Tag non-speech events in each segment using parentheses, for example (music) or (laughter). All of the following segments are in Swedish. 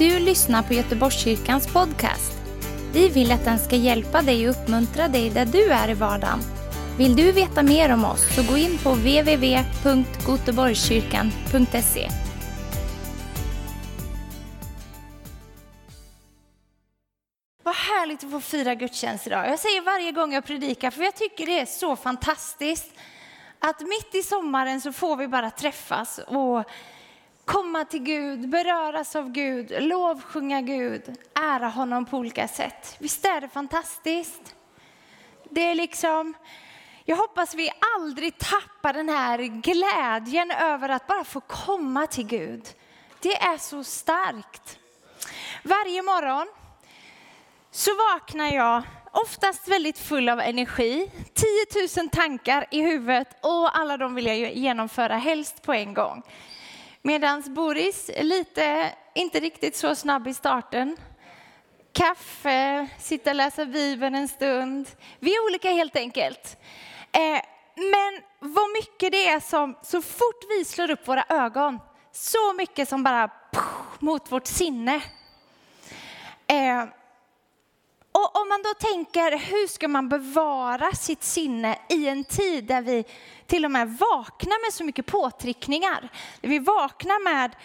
Du lyssnar på Göteborgskyrkans podcast. Vi vill att den ska hjälpa dig och uppmuntra dig där du är i vardagen. Vill du veta mer om oss så gå in på www.goteborgskyrkan.se. Vad härligt att få fira gudstjänst idag. Jag säger varje gång jag predikar, för jag tycker det är så fantastiskt att mitt i sommaren så får vi bara träffas och komma till Gud, beröras av Gud, lovsjunga Gud, ära honom på olika sätt. Visst är det fantastiskt? Det är liksom, jag hoppas vi aldrig tappar den här glädjen över att bara få komma till Gud. Det är så starkt. Varje morgon så vaknar jag oftast väldigt full av energi, 10 000 tankar i huvudet och alla de vill jag genomföra helst på en gång. Medan Boris är lite, inte riktigt så snabb i starten. Kaffe, sitta och läsa Bibeln en stund. Vi är olika helt enkelt. Eh, men vad mycket det är som, så fort vi slår upp våra ögon, så mycket som bara mot vårt sinne. Eh, och om man då tänker, hur ska man bevara sitt sinne i en tid där vi till och med vaknar med så mycket påtryckningar? Där vi vaknar med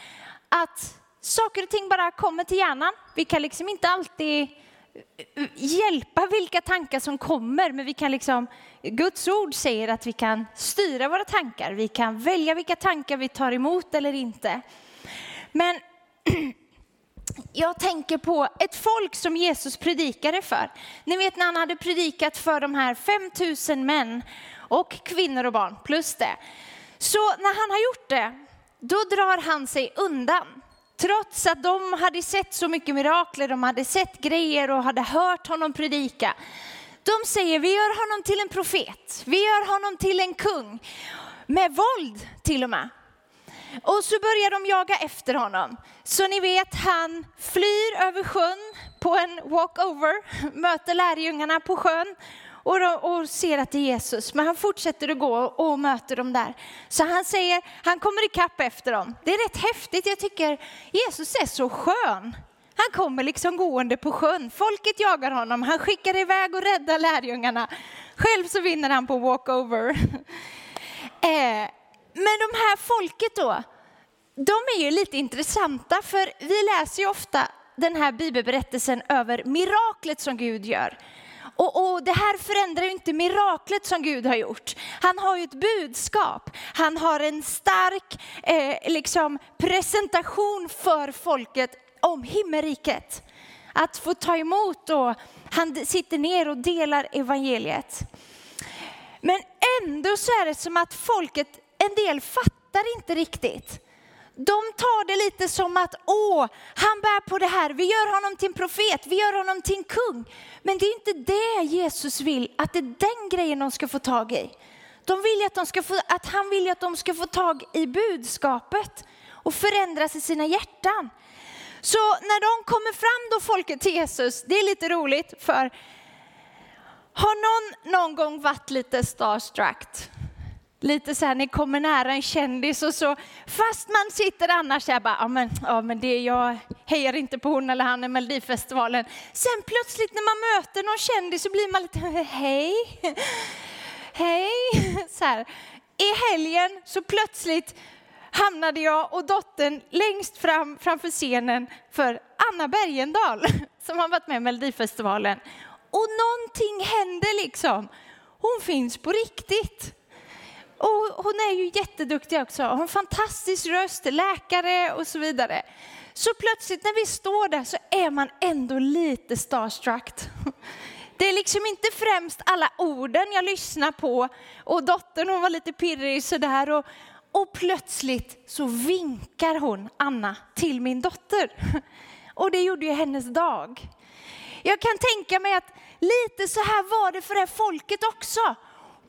att saker och ting bara kommer till hjärnan. Vi kan liksom inte alltid eh, eh, hjälpa vilka tankar som kommer, men vi kan liksom, Guds ord säger att vi kan styra våra tankar. Vi kan välja vilka tankar vi tar emot eller inte. Men (clears throat) jag tänker på ett folk som Jesus predikade för. Ni vet när han hade predikat för de här 5000 män och kvinnor och barn plus det. Så när han har gjort det, då drar han sig undan. Trots att de hade sett så mycket mirakler, de hade sett grejer och hade hört honom predika. De säger vi gör honom till en profet, vi gör honom till en kung. Med våld till och med. Och så börjar de jaga efter honom. Så ni vet, han flyr över sjön på en walkover, (laughs) möter lärjungarna på sjön och, de, och ser att det är Jesus. Men han fortsätter att gå och möter dem där. Så han säger, han kommer ikapp efter dem. Det är rätt häftigt, jag tycker Jesus är så skön. Han kommer liksom gående på sjön. Folket jagar honom. Han skickar iväg och räddar lärjungarna. Själv så vinner han på walkover. (laughs) eh, men de här folket då, de är ju lite intressanta för vi läser ju ofta den här bibelberättelsen över miraklet som Gud gör. Och, och, det här förändrar ju inte miraklet som Gud har gjort. Han har ju ett budskap. Han har en stark eh, liksom presentation för folket om himmelriket. Att få ta emot och han sitter ner och delar evangeliet. Men ändå så är det som att folket, en del fattar inte riktigt de tar det lite som att, åh, han bär på det här, vi gör honom till en profet, vi gör honom till en kung. Men det är inte det Jesus vill, att det är den grejen de ska få tag i. De vill att, de ska få, att han vill att de ska få tag i budskapet och förändras i sina hjärtan. Så när de kommer fram då folket till Jesus, det är lite roligt för har någon någon gång varit lite starstruck? Lite så här, ni kommer nära en kändis och så, fast man sitter annars så här bara, ja men, ja men det, jag hejar inte på hon eller han i Melodifestivalen. Sen plötsligt när man möter någon kändis så blir man lite, (laughs) hej, (laughs) hej, (laughs) så här. I helgen så plötsligt hamnade jag och dottern längst fram framför scenen för Anna Bergendahl som har varit med i Melodifestivalen. Och någonting hände liksom. Hon finns på riktigt. Och hon är ju jätteduktig också, hon har en fantastisk röst, läkare och så vidare. Så plötsligt när vi står där så är man ändå lite starstruck. Det är liksom inte främst alla orden jag lyssnar på och dottern hon var lite pirrig sådär och, och plötsligt så vinkar hon, Anna, till min dotter. Och det gjorde ju hennes dag. Jag kan tänka mig att lite så här var det för det här folket också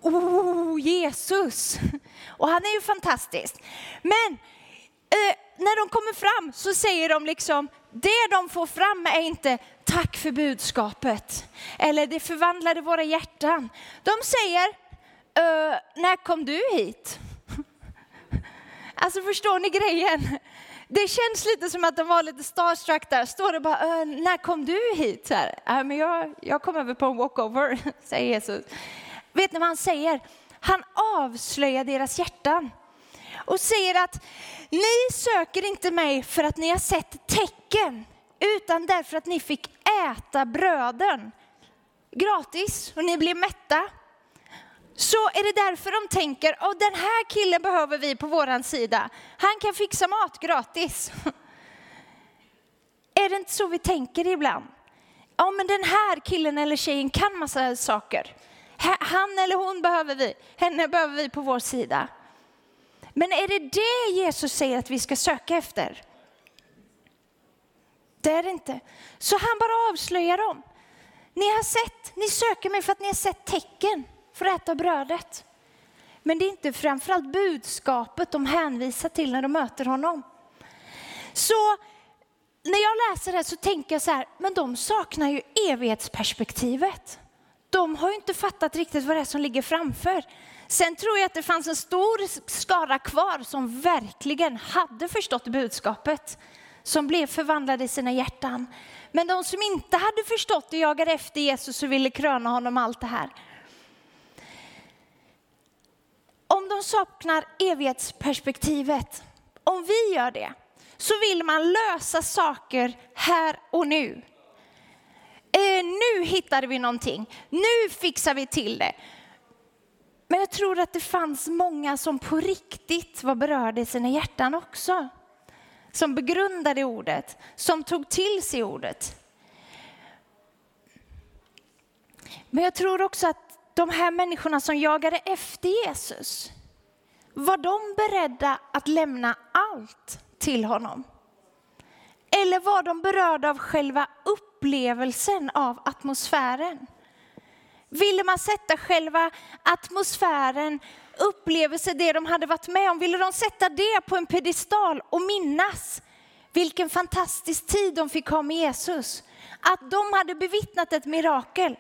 oh Jesus! (laughs) Och han är ju fantastisk. Men eh, när de kommer fram så säger de liksom, det de får fram är inte tack för budskapet. Eller det förvandlade våra hjärtan. De säger, eh, när kom du hit? (laughs) Alltså förstår ni grejen? Det känns lite som att de var lite starstruck där. Står det bara, äh, när kom du hit? Så här, äh, men jag, jag kom över på en walkover, (laughs) säger Jesus. Vet ni vad han säger? Han avslöjar deras hjärtan och säger att ni söker inte mig för att ni har sett tecken, utan därför att ni fick äta bröden gratis och ni blev mätta. Så är det därför de tänker, och den här killen behöver vi på våran sida. Han kan fixa mat gratis. (laughs) Är det inte så vi tänker ibland? Ja, men den här killen eller tjejen kan massa saker. Han eller hon behöver vi, henne behöver vi på vår sida. Men är det det Jesus säger att vi ska söka efter? Det är det inte. Så han bara avslöjar dem. Ni har sett, ni söker mig för att ni har sett tecken för att äta brödet. Men det är inte framförallt budskapet de hänvisar till när de möter honom. Så när jag läser det så tänker jag så här, men de saknar ju evighetsperspektivet. De har ju inte fattat riktigt vad det är som ligger framför. Sen tror jag att det fanns en stor skara kvar som verkligen hade förstått budskapet, som blev förvandlade i sina hjärtan. Men de som inte hade förstått och jagade efter Jesus och ville kröna honom allt det här. Om de saknar evighetsperspektivet, om vi gör det, så vill man lösa saker här och nu. Eh, nu hittade vi någonting, nu fixar vi till det. Men jag tror att det fanns många som på riktigt var berörda i sina hjärtan också. Som begrundade ordet, som tog till sig ordet. Men jag tror också att de här människorna som jagade efter Jesus, var de beredda att lämna allt till honom? Eller var de berörda av själva upplevelsen av atmosfären? Ville man sätta själva atmosfären, upplevelse, det de hade varit med om, ville de sätta det på en pedestal och minnas vilken fantastisk tid de fick ha med Jesus? Att de hade bevittnat ett mirakel.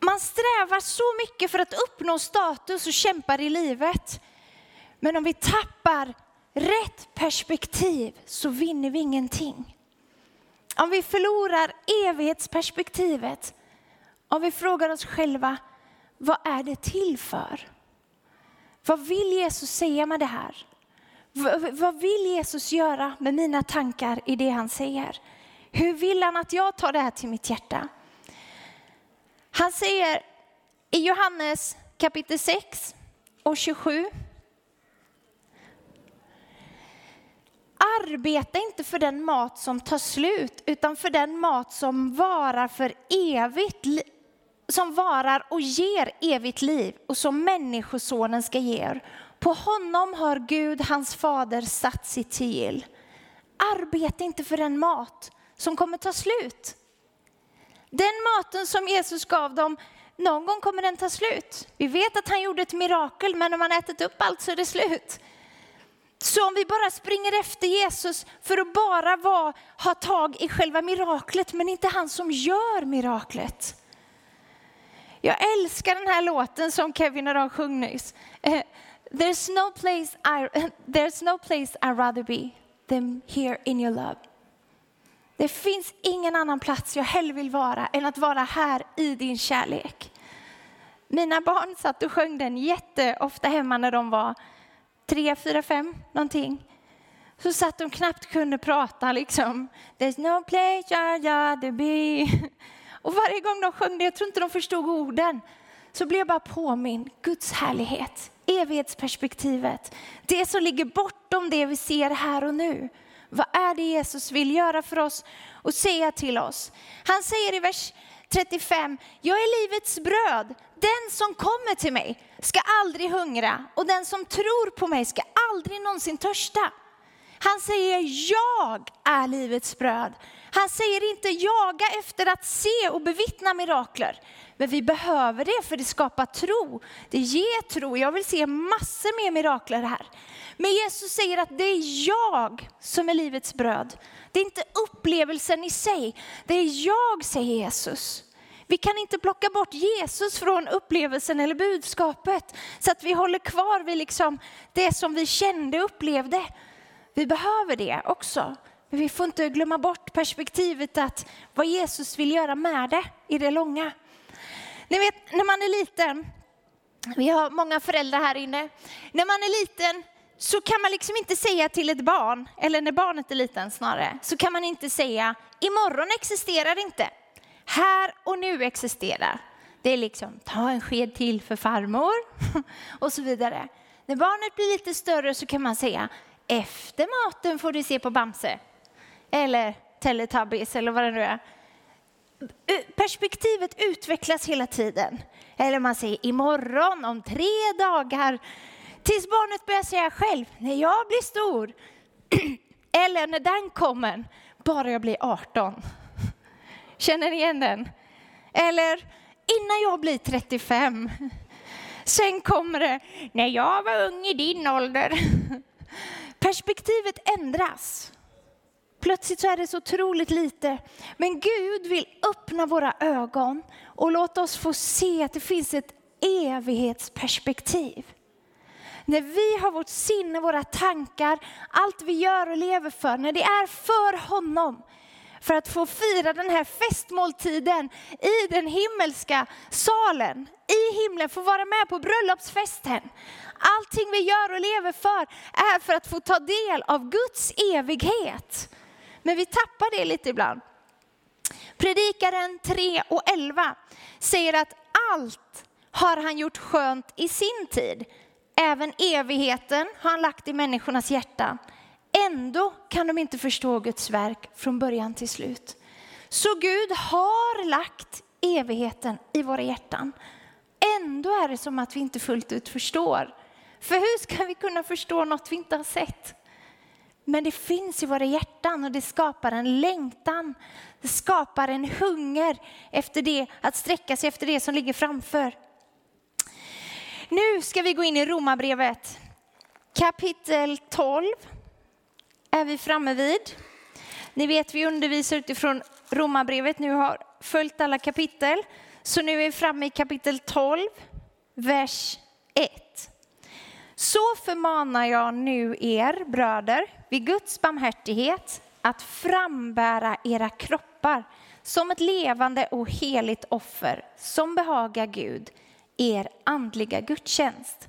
Man strävar så mycket för att uppnå status och kämpar i livet. Men om vi tappar rätt perspektiv så vinner vi ingenting. Om vi förlorar evighetsperspektivet om vi frågar oss själva, vad är det till för? Vad vill Jesus säga med det här? Vad vill Jesus göra med mina tankar i det han säger? Hur vill han att jag tar det här till mitt hjärta? Han säger i Johannes kapitel 6 och 27. Arbeta inte för den mat som tar slut, utan för den mat som varar för evigt som varar och ger evigt liv och som Människosonen ska ge er. På honom har Gud, hans fader, satt sitt sigill. Arbeta inte för den mat som kommer ta slut. Den maten som Jesus gav dem, någon gång kommer den ta slut. Vi vet att han gjorde ett mirakel, men när man ätit upp allt så är det slut. Så om vi bara springer efter Jesus för att bara vara, ha tag i själva miraklet, men inte han som gör miraklet, jag älskar den här låten som Kevin och de sjöng nyss. Uh, there's, no place I, (laughs) there's no place I'd rather be than here in your love. Det finns ingen annan plats jag hellre vill vara än att vara här i din kärlek. Mina barn satt och sjöng den jätteofta hemma när de var tre, fyra, fem någonting. Så satt de knappt kunde prata liksom. There's no place I'd rather be. Och varje gång de sjöng det, jag tror inte de förstod orden, så blev jag bara påminn, Guds härlighet, evighetsperspektivet, det som ligger bortom det vi ser här och nu. Vad är det Jesus vill göra för oss och säga till oss? Han säger i vers 35, jag är livets bröd. Den som kommer till mig ska aldrig hungra och den som tror på mig ska aldrig någonsin törsta. Han säger, jag är livets bröd. Han säger inte jaga efter att se och bevittna mirakler. Men vi behöver det för det skapar tro. Det ger tro. Jag vill se massor med mirakler här. Men Jesus säger att det är jag som är livets bröd. Det är inte upplevelsen i sig. Det är jag, säger Jesus. Vi kan inte plocka bort Jesus från upplevelsen eller budskapet så att vi håller kvar vid liksom det som vi kände och upplevde. Vi behöver det också. Men vi får inte glömma bort perspektivet att vad Jesus vill göra med det i det långa. Ni vet, när man är liten, vi har många föräldrar här inne. När man är liten så kan man liksom inte säga till ett barn, eller när barnet är liten snarare, så kan man inte säga imorgon existerar inte. Här och nu existerar. Det är liksom ta en sked till för farmor (laughs) och så vidare. När barnet blir lite större så kan man säga efter maten får du se på Bamse. Eller Teletubbies eller vad det nu är. Perspektivet utvecklas hela tiden. Eller man säger imorgon, om tre dagar. Tills barnet börjar säga själv, när jag blir stor. (clears throat) Eller när den kommer, bara jag blir 18. (laughs) Känner ni igen den? Eller innan jag blir 35. (laughs) Sen kommer det, när jag var ung i din ålder. (laughs) Perspektivet ändras. Plötsligt så är det så otroligt lite. Men Gud vill öppna våra ögon och låta oss få se att det finns ett evighetsperspektiv. När vi har vårt sinne, våra tankar, allt vi gör och lever för, när det är för honom, för att få fira den här festmåltiden i den himmelska salen, i himlen, få vara med på bröllopsfesten. Allting vi gör och lever för är för att få ta del av Guds evighet. Men vi tappar det lite ibland. Predikaren 3 och 11 säger att allt har han gjort skönt i sin tid. Även evigheten har han lagt i människornas hjärtan. Ändå kan de inte förstå Guds verk från början till slut. Så Gud har lagt evigheten i våra hjärtan. Ändå är det som att vi inte fullt ut förstår. För hur ska vi kunna förstå något vi inte har sett? Men det finns i våra hjärtan och det skapar en längtan. Det skapar en hunger efter det, att sträcka sig efter det som ligger framför. Nu ska vi gå in i Romarbrevet. Kapitel 12 är vi framme vid. Ni vet vi undervisar utifrån Romarbrevet, nu har följt alla kapitel. Så nu är vi framme i kapitel 12, vers 1. Så förmanar jag nu er bröder vid Guds barmhärtighet att frambära era kroppar som ett levande och heligt offer som behagar Gud, er andliga gudstjänst.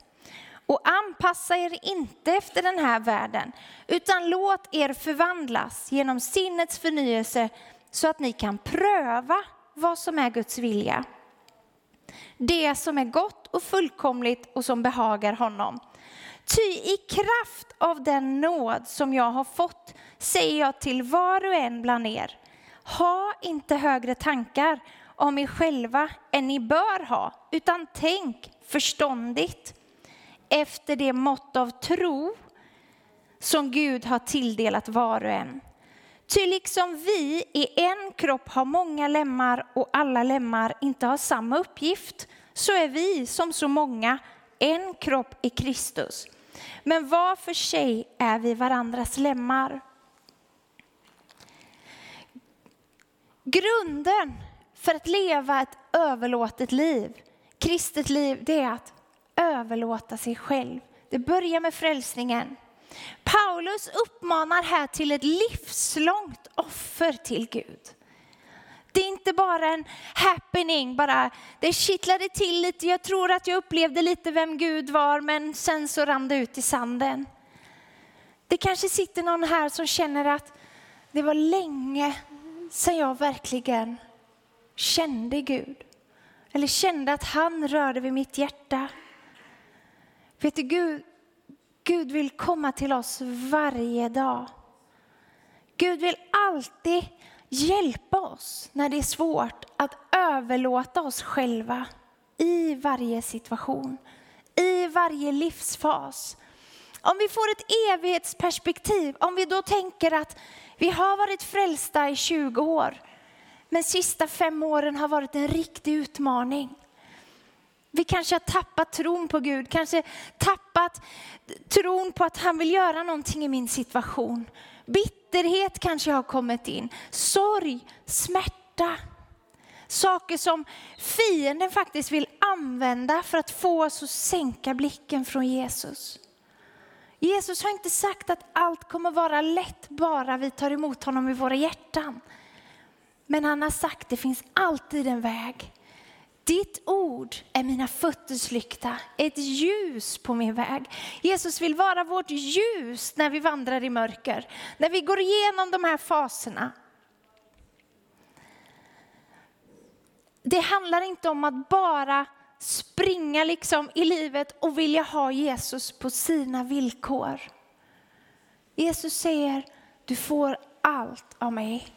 Och anpassa er inte efter den här världen, utan låt er förvandlas genom sinnets förnyelse så att ni kan pröva vad som är Guds vilja. Det som är gott och fullkomligt och som behagar honom. Ty i kraft av den nåd som jag har fått säger jag till var och en bland er, ha inte högre tankar om er själva än ni bör ha, utan tänk förståndigt efter det mått av tro som Gud har tilldelat var och en. Ty liksom vi i en kropp har många lemmar och alla lemmar inte har samma uppgift, så är vi som så många en kropp i Kristus. Men var för sig är vi varandras lemmar. Grunden för att leva ett överlåtet liv, kristet liv, det är att överlåta sig själv. Det börjar med frälsningen. Paulus uppmanar här till ett livslångt offer till Gud. Det är inte bara en happening, bara det kittlade till lite. Jag tror att jag upplevde lite vem Gud var, men sen så rann det ut i sanden. Det kanske sitter någon här som känner att det var länge sedan jag verkligen kände Gud. Eller kände att han rörde vid mitt hjärta. Vet du, Gud, Gud vill komma till oss varje dag. Gud vill alltid hjälpa oss när det är svårt att överlåta oss själva i varje situation, i varje livsfas. Om vi får ett evighetsperspektiv, om vi då tänker att vi har varit frälsta i 20 år, men sista fem åren har varit en riktig utmaning. Vi kanske har tappat tron på Gud, kanske tappat tron på att han vill göra någonting i min situation. Bitterhet kanske har kommit in, sorg, smärta. Saker som fienden faktiskt vill använda för att få oss att sänka blicken från Jesus. Jesus har inte sagt att allt kommer vara lätt bara vi tar emot honom i våra hjärtan. Men han har sagt att det finns alltid en väg. Ditt ord är mina fötters lykta, ett ljus på min väg. Jesus vill vara vårt ljus när vi vandrar i mörker, när vi går igenom de här faserna. Det handlar inte om att bara springa liksom i livet och vilja ha Jesus på sina villkor. Jesus säger, du får allt av mig.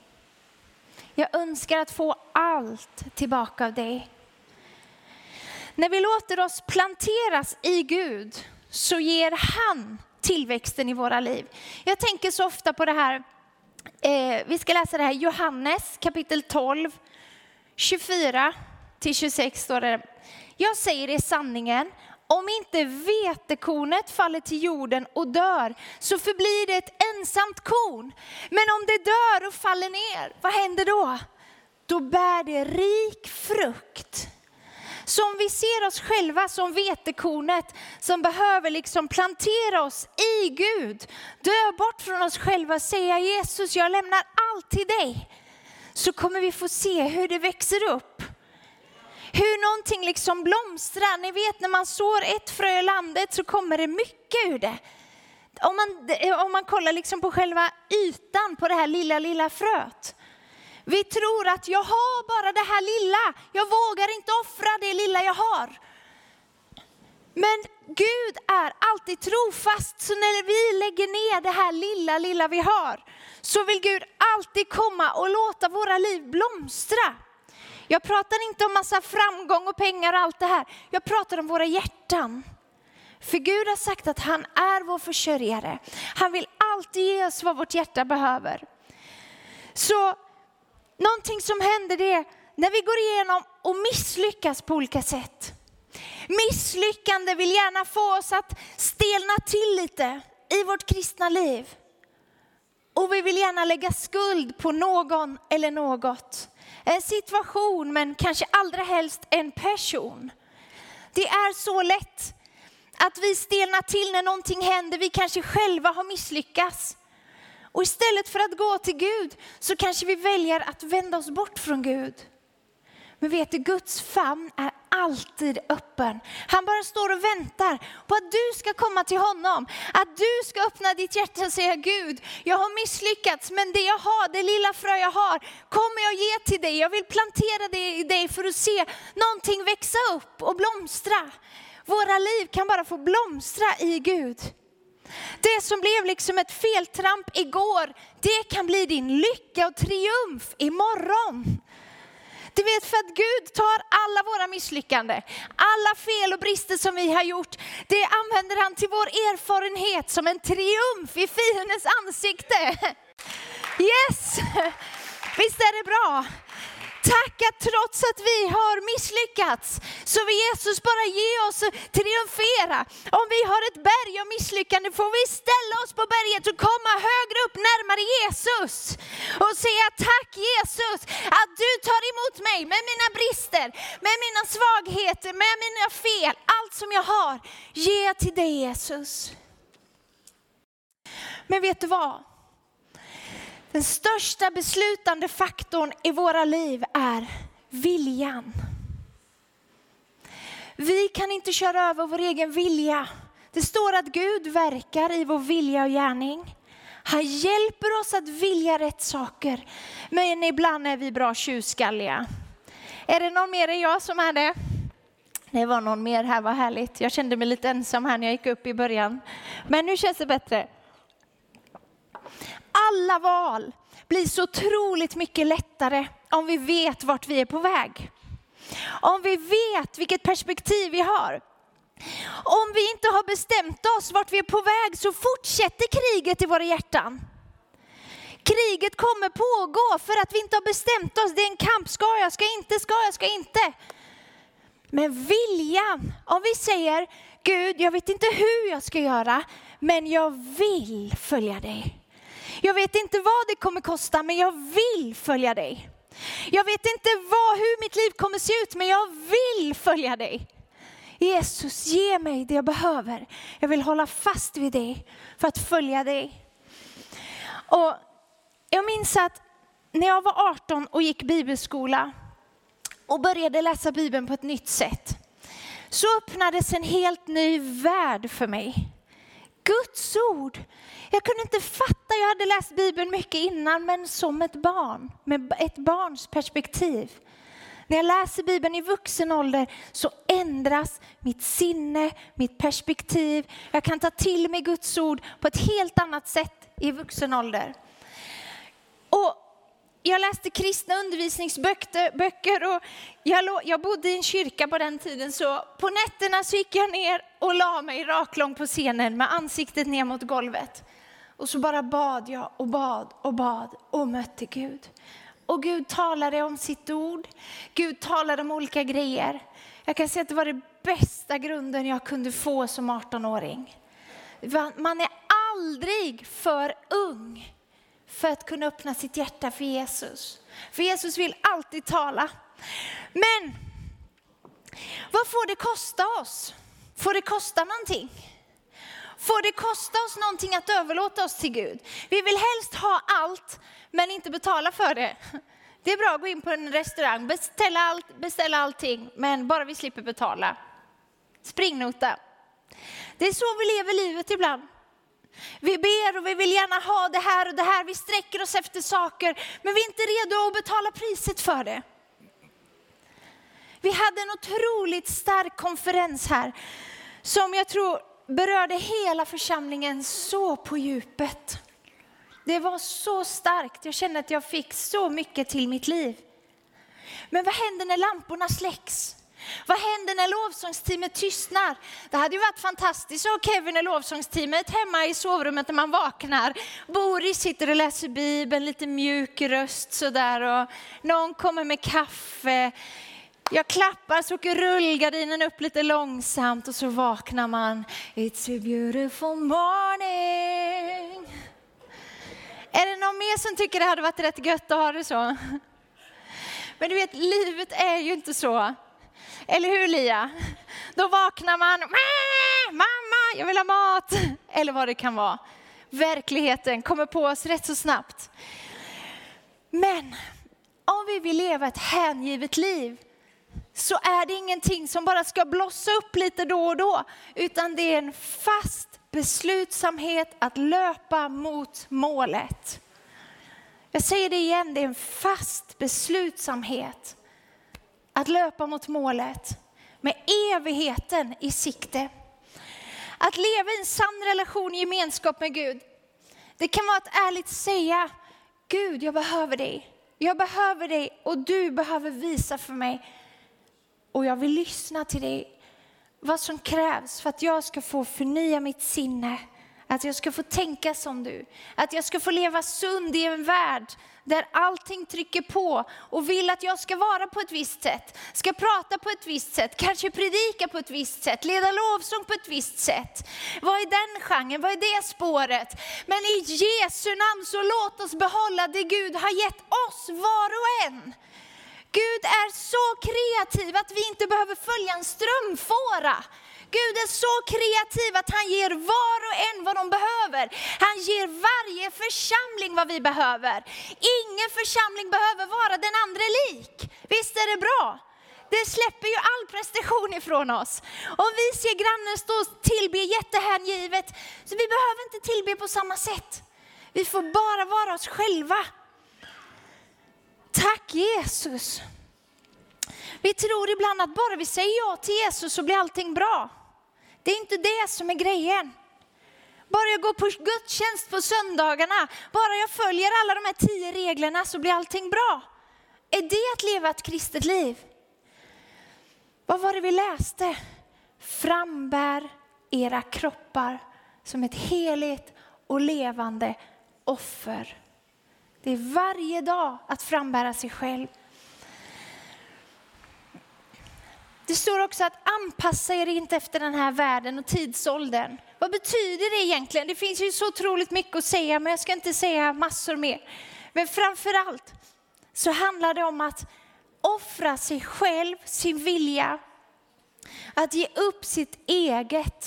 Jag önskar att få allt tillbaka av dig. När vi låter oss planteras i Gud så ger han tillväxten i våra liv. Jag tänker så ofta på det här, eh, vi ska läsa det här Johannes kapitel 12, 24 till 26 står det. Jag säger er sanningen, om inte vetekornet faller till jorden och dör så förblir det ett ensamt korn. Men om det dör och faller ner, vad händer då? Då bär det rik frukt. Så om vi ser oss själva som vetekornet som behöver liksom plantera oss i Gud, dö bort från oss själva och säga Jesus, jag lämnar allt till dig. Så kommer vi få se hur det växer upp. Hur någonting liksom blomstrar. Ni vet när man sår ett frö i landet så kommer det mycket ur det. Om man, om man kollar liksom på själva ytan på det här lilla, lilla fröet. Vi tror att jag har bara det här lilla. Jag vågar inte offra det lilla jag har. Men Gud är alltid trofast, så när vi lägger ner det här lilla, lilla vi har, så vill Gud alltid komma och låta våra liv blomstra. Jag pratar inte om massa framgång och pengar och allt det här. Jag pratar om våra hjärtan. För Gud har sagt att han är vår försörjare. Han vill alltid ge oss vad vårt hjärta behöver. Så någonting som händer det är när vi går igenom och misslyckas på olika sätt. Misslyckande vill gärna få oss att stelna till lite i vårt kristna liv. Och vi vill gärna lägga skuld på någon eller något. En situation men kanske allra helst en person. Det är så lätt att vi stelnar till när någonting händer, vi kanske själva har misslyckats. Och istället för att gå till Gud så kanske vi väljer att vända oss bort från Gud. Men vet du, Guds famn är alltid öppen. Han bara står och väntar på att du ska komma till honom. Att du ska öppna ditt hjärta och säga Gud, jag har misslyckats men det jag har, det lilla frö jag har, kommer jag ge till dig. Jag vill plantera det i dig för att se någonting växa upp och blomstra. Våra liv kan bara få blomstra i Gud. Det som blev liksom ett feltramp igår, det kan bli din lycka och triumf imorgon. Du vet för att Gud tar alla våra misslyckanden, alla fel och brister som vi har gjort, det använder han till vår erfarenhet som en triumf i fiendens ansikte. Yes! Visst är det bra? Tack att trots att vi har misslyckats så vill Jesus bara ge oss eh, triumfera. Om vi har ett berg av misslyckande får vi ställa oss på berget och komma högre upp närmare Jesus och säga tack Jesus att du tar emot mig med mina brister, med mina svagheter, med mina fel, allt som jag har. Ger jag till dig Jesus. Men vet du vad? Den största beslutande faktorn i våra liv är viljan. Vi kan inte köra över vår egen vilja. Det står att Gud verkar i vår vilja och gärning. Han hjälper oss att vilja rätt saker. Men ibland är vi bra tjurskalliga. Är det någon mer än jag som är det? Det var någon mer här, vad härligt. Jag kände mig lite ensam här när jag gick upp i början. Men nu känns det bättre alla val blir så otroligt mycket lättare om vi vet vart vi är på väg. Om vi vet vilket perspektiv vi har. Om vi inte har bestämt oss vart vi är på väg så fortsätter kriget i våra hjärtan. Kriget kommer pågå för att vi inte har bestämt oss. Det är en kamp. Ska jag, ska jag inte, ska jag, ska jag inte. Men viljan, om vi säger Gud, jag vet inte hur jag ska göra, men jag vill följa dig. Jag vet inte vad det kommer kosta, men jag vill följa dig. Jag vet inte vad, hur mitt liv kommer se ut, men jag vill följa dig. Jesus, ge mig det jag behöver. Jag vill hålla fast vid dig för att följa dig. Och jag minns att när jag var 18 och gick bibelskola och började läsa Bibeln på ett nytt sätt så öppnades en helt ny värld för mig. Guds ord. Jag kunde inte fatta, jag hade läst Bibeln mycket innan, men som ett barn, med ett barns perspektiv. När jag läser Bibeln i vuxen ålder så ändras mitt sinne, mitt perspektiv. Jag kan ta till mig Guds ord på ett helt annat sätt i vuxen ålder. Och jag läste kristna undervisningsböcker och jag, jag bodde i en kyrka på den tiden så på nätterna så gick jag ner och la mig raklång på scenen med ansiktet ner mot golvet. Och så bara bad jag och bad och bad och mötte Gud. Och Gud talade om sitt ord. Gud talade om olika grejer. Jag kan säga att det var den bästa grunden jag kunde få som 18-åring. Man är aldrig för ung för att kunna öppna sitt hjärta för Jesus. För Jesus vill alltid tala. Men vad får det kosta oss? Får det kosta någonting? Får det kosta oss någonting att överlåta oss till Gud? Vi vill helst ha allt, men inte betala för det. Det är bra att gå in på en restaurang, beställa, allt, beställa allting, men bara vi slipper betala. Springnota. Det är så vi lever livet ibland. Vi ber och vi vill gärna ha det här och det här. Vi sträcker oss efter saker, men vi är inte redo att betala priset för det. Vi hade en otroligt stark konferens här som jag tror berörde hela församlingen så på djupet. Det var så starkt. Jag kände att jag fick så mycket till mitt liv. Men vad händer när lamporna släcks? Vad händer när lovsångsteamet tystnar? Det hade ju varit fantastiskt att ha Kevin och lovsångsteamet hemma i sovrummet när man vaknar. Boris sitter och läser Bibeln, lite mjuk röst sådär och någon kommer med kaffe. Jag klappar så åker rullgardinen upp lite långsamt och så vaknar man. It's a beautiful morning. Är det någon mer som tycker det hade varit rätt gött att ha det så? Men du vet, livet är ju inte så. Eller hur Lia? Då vaknar man, mamma, jag vill ha mat. Eller vad det kan vara. Verkligheten kommer på oss rätt så snabbt. Men om vi vill leva ett hängivet liv så är det ingenting som bara ska blossa upp lite då och då, utan det är en fast beslutsamhet att löpa mot målet. Jag säger det igen, det är en fast beslutsamhet att löpa mot målet med evigheten i sikte. Att leva i en sann relation, gemenskap med Gud. Det kan vara att ärligt säga, Gud jag behöver dig. Jag behöver dig och du behöver visa för mig. Och jag vill lyssna till dig. Vad som krävs för att jag ska få förnya mitt sinne att jag ska få tänka som du. Att jag ska få leva sund i en värld där allting trycker på och vill att jag ska vara på ett visst sätt. Ska prata på ett visst sätt, kanske predika på ett visst sätt, leda lovsång på ett visst sätt. Vad är den genren? Vad är det spåret? Men i Jesu namn så låt oss behålla det Gud har gett oss var och en. Gud är så kreativ att vi inte behöver följa en strömfåra. Gud är så kreativ att han ger var och en vad de behöver. Han ger varje församling vad vi behöver. Ingen församling behöver vara den andra lik. Visst är det bra? Det släpper ju all prestation ifrån oss. Om vi ser grannen stå och tillbe jättehängivet, så vi behöver inte tillbe på samma sätt. Vi får bara vara oss själva. Tack Jesus. Vi tror ibland att bara vi säger ja till Jesus så blir allting bra. Det är inte det som är grejen. Bara jag går på gudstjänst på söndagarna, bara jag följer alla de här tio reglerna så blir allting bra. Är det att leva ett kristet liv? Vad var det vi läste? Frambär era kroppar som ett heligt och levande offer. Det är varje dag att frambära sig själv. Det står också att anpassa er inte efter den här världen och tidsåldern. Vad betyder det egentligen? Det finns ju så otroligt mycket att säga, men jag ska inte säga massor mer. Men framför allt så handlar det om att offra sig själv, sin vilja Att ge upp sitt eget.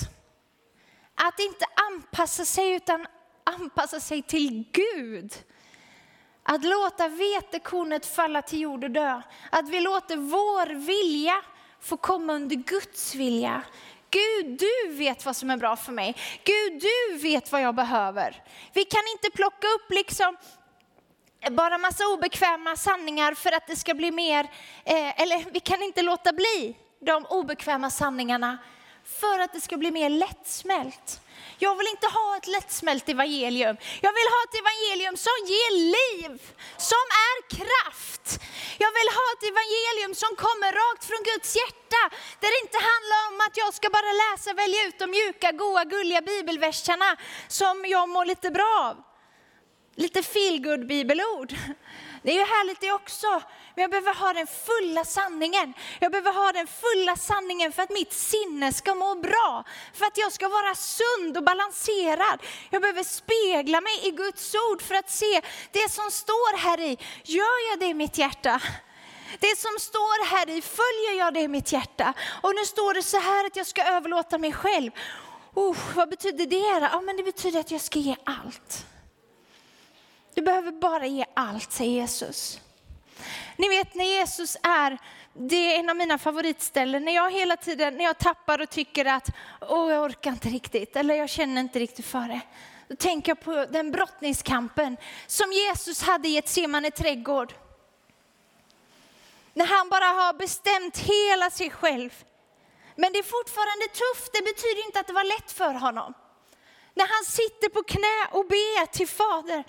Att inte anpassa sig utan anpassa sig till Gud. Att låta vetekornet falla till jord och dö. Att vi låter vår vilja få komma under Guds vilja. Gud, du vet vad som är bra för mig. Gud, du vet vad jag behöver. Vi kan inte plocka upp liksom eh, bara massa obekväma sanningar för att det ska bli mer, eh, eller vi kan inte låta bli de obekväma sanningarna för att det ska bli mer lättsmält. Jag vill inte ha ett lättsmält evangelium. Jag vill ha ett evangelium som ger liv, som är kraft. Jag vill ha ett evangelium som kommer rakt från Guds hjärta. Där det inte handlar om att jag ska bara läsa, välja ut de mjuka, goa, gulliga bibelverserna som jag mår lite bra av. Lite feelgood bibelord. Det är ju härligt det också. Men jag behöver ha den fulla sanningen. Jag behöver ha den fulla sanningen för att mitt sinne ska må bra. För att jag ska vara sund och balanserad. Jag behöver spegla mig i Guds ord för att se det som står här i. Gör jag det i mitt hjärta? Det som står här i, följer jag det i mitt hjärta? Och nu står det så här att jag ska överlåta mig själv. Oh, vad betyder det? Ja, men det betyder att jag ska ge allt. Du behöver bara ge allt, säger Jesus. Ni vet när Jesus är, det är en av mina favoritställen, när jag hela tiden, när jag tappar och tycker att, åh jag orkar inte riktigt, eller jag känner inte riktigt för det. Då tänker jag på den brottningskampen som Jesus hade i ett trädgård. När han bara har bestämt hela sig själv. Men det är fortfarande tufft, det betyder inte att det var lätt för honom. När han sitter på knä och ber till Fader,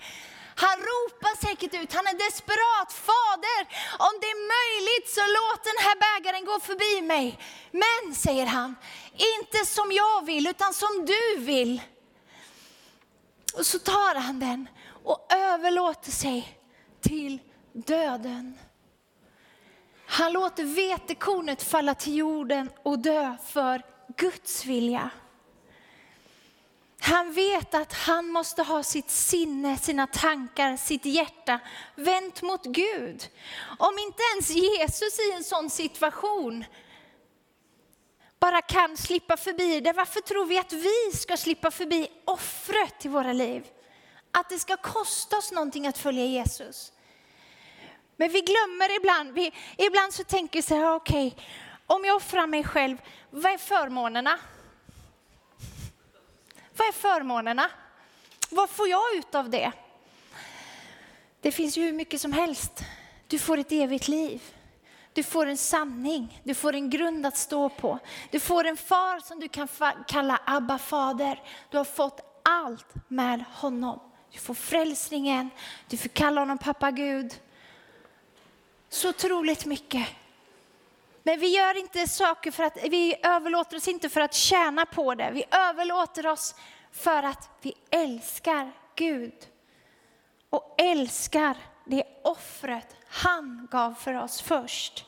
han ropar säkert ut, han är desperat. Fader, om det är möjligt så låt den här bägaren gå förbi mig. Men, säger han, inte som jag vill utan som du vill. Och så tar han den och överlåter sig till döden. Han låter vetekornet falla till jorden och dö för Guds vilja. Han vet att han måste ha sitt sinne, sina tankar, sitt hjärta vänt mot Gud. Om inte ens Jesus i en sån situation bara kan slippa förbi det, varför tror vi att vi ska slippa förbi offret i våra liv? Att det ska kosta oss någonting att följa Jesus. Men vi glömmer ibland, vi, ibland så tänker vi så här, okej, okay, om jag offrar mig själv, vad är förmånerna? Vad är förmånerna? Vad får jag ut av det? Det finns ju hur mycket som helst. Du får ett evigt liv. Du får en sanning, du får en grund att stå på. Du får en far som du kan kalla Abba fader. Du har fått allt med honom. Du får frälsningen, du får kalla honom pappa Gud. Så otroligt mycket. Men vi gör inte saker för att, vi överlåter oss inte för att tjäna på det. Vi överlåter oss för att vi älskar Gud. Och älskar det offret han gav för oss först.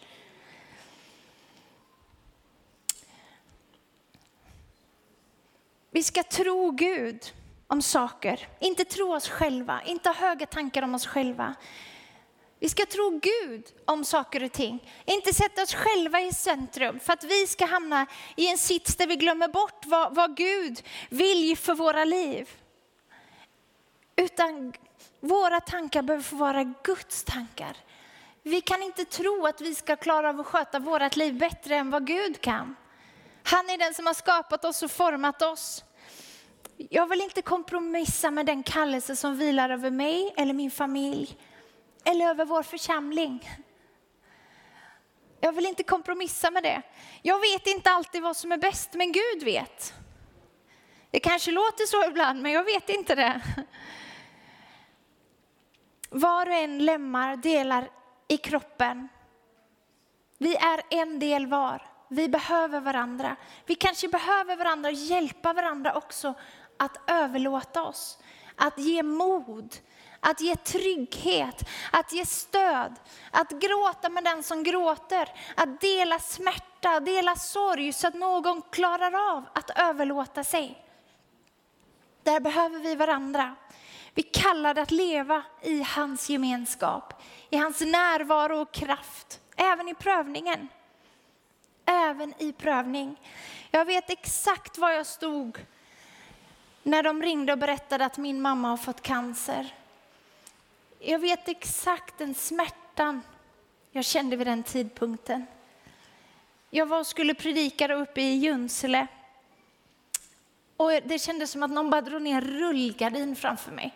Vi ska tro Gud om saker, inte tro oss själva, inte ha höga tankar om oss själva. Vi ska tro Gud om saker och ting, inte sätta oss själva i centrum för att vi ska hamna i en sits där vi glömmer bort vad, vad Gud vill för våra liv. Utan våra tankar behöver få vara Guds tankar. Vi kan inte tro att vi ska klara av att sköta vårt liv bättre än vad Gud kan. Han är den som har skapat oss och format oss. Jag vill inte kompromissa med den kallelse som vilar över mig eller min familj eller över vår församling. Jag vill inte kompromissa med det. Jag vet inte alltid vad som är bäst, men Gud vet. Det kanske låter så ibland, men jag vet inte det. Var och en lemmar delar i kroppen. Vi är en del var. Vi behöver varandra. Vi kanske behöver varandra och hjälpa varandra också att överlåta oss, att ge mod, att ge trygghet, att ge stöd, att gråta med den som gråter, att dela smärta, dela sorg så att någon klarar av att överlåta sig. Där behöver vi varandra. Vi kallar det att leva i hans gemenskap, i hans närvaro och kraft, även i prövningen. även i prövning. Jag vet exakt var jag stod när de ringde och berättade att min mamma har fått cancer. Jag vet exakt den smärtan jag kände vid den tidpunkten. Jag var och skulle predika där uppe i Junsele. Och det kändes som att någon bara drog ner en rullgardin framför mig.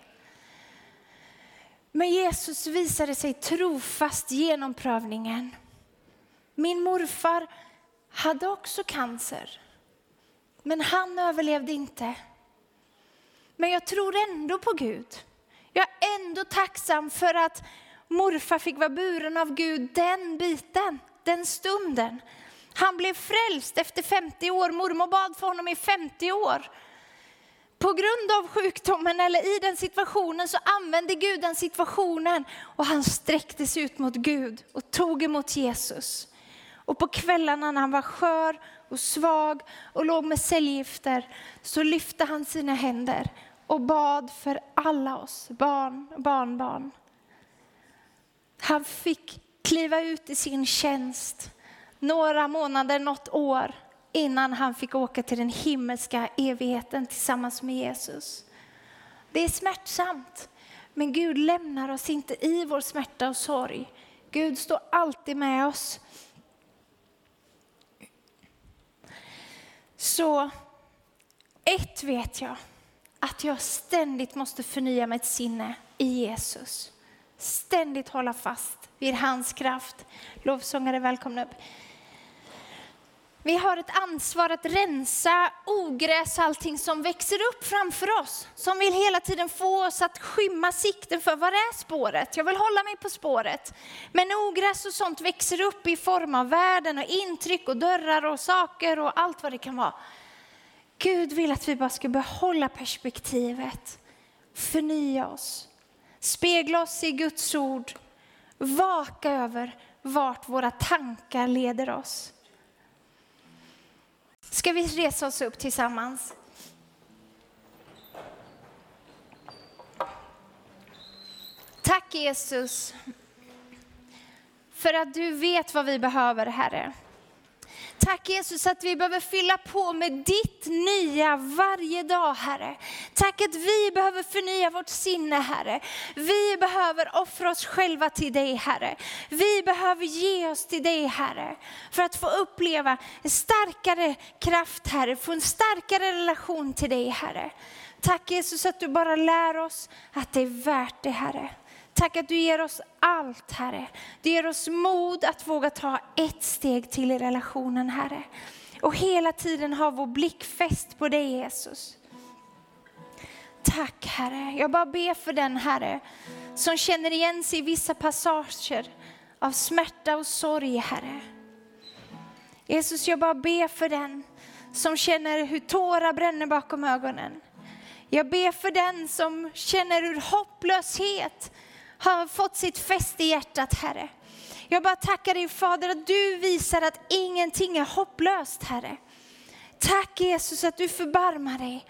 Men Jesus visade sig trofast genom prövningen. Min morfar hade också cancer, men han överlevde inte. Men jag tror ändå på Gud. Jag är ändå tacksam för att morfar fick vara buren av Gud den biten, den stunden. Han blev frälst efter 50 år. Mormor bad för honom i 50 år. På grund av sjukdomen eller i den situationen så använde Gud den situationen och han sträckte sig ut mot Gud och tog emot Jesus. Och på kvällarna när han var skör och svag och låg med cellgifter så lyfte han sina händer och bad för alla oss, barn och barnbarn. Han fick kliva ut i sin tjänst några månader, något år innan han fick åka till den himmelska evigheten tillsammans med Jesus. Det är smärtsamt, men Gud lämnar oss inte i vår smärta och sorg. Gud står alltid med oss. Så ett vet jag, att jag ständigt måste förnya mitt sinne i Jesus. Ständigt hålla fast vid hans kraft. Lovsångare, välkomna upp. Vi har ett ansvar att rensa ogräs och allting som växer upp framför oss. Som vill hela tiden få oss att skymma sikten för var är spåret? Jag vill hålla mig på spåret. Men ogräs och sånt växer upp i form av världen och intryck och dörrar och saker och allt vad det kan vara. Gud vill att vi bara ska behålla perspektivet, förnya oss, spegla oss i Guds ord, vaka över vart våra tankar leder oss. Ska vi resa oss upp tillsammans? Tack Jesus för att du vet vad vi behöver, Herre. Tack Jesus att vi behöver fylla på med ditt nya varje dag Herre. Tack att vi behöver förnya vårt sinne Herre. Vi behöver offra oss själva till dig Herre. Vi behöver ge oss till dig Herre. För att få uppleva en starkare kraft Herre, få en starkare relation till dig Herre. Tack Jesus att du bara lär oss att det är värt det Herre. Tack att du ger oss allt, Herre. Du ger oss mod att våga ta ett steg till i relationen, Herre. Och hela tiden ha vår blick fäst på dig, Jesus. Tack, Herre. Jag bara ber för den, Herre, som känner igen sig i vissa passager av smärta och sorg, Herre. Jesus, jag bara ber för den som känner hur tårar bränner bakom ögonen. Jag ber för den som känner hur hopplöshet har fått sitt fäste i hjärtat, Herre. Jag bara tackar dig Fader att du visar att ingenting är hopplöst, Herre. Tack Jesus att du förbarmar dig.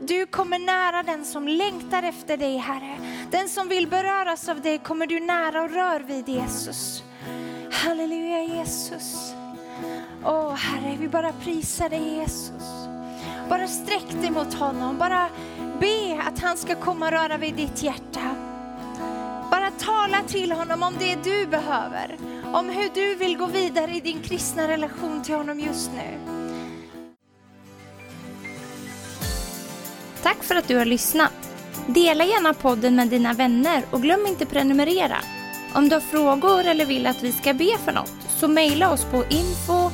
Du kommer nära den som längtar efter dig, Herre. Den som vill beröras av dig kommer du nära och rör vid Jesus. Halleluja Jesus. Åh Herre, vi bara prisar dig Jesus. Bara sträck dig mot honom, bara be att han ska komma och röra vid ditt hjärta. Tala till honom om det du behöver. Om hur du vill gå vidare i din kristna relation till honom just nu. Tack för att du har lyssnat. Dela gärna podden med dina vänner och glöm inte prenumerera. Om du har frågor eller vill att vi ska be för något så mejla oss på info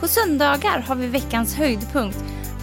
På söndagar har vi veckans höjdpunkt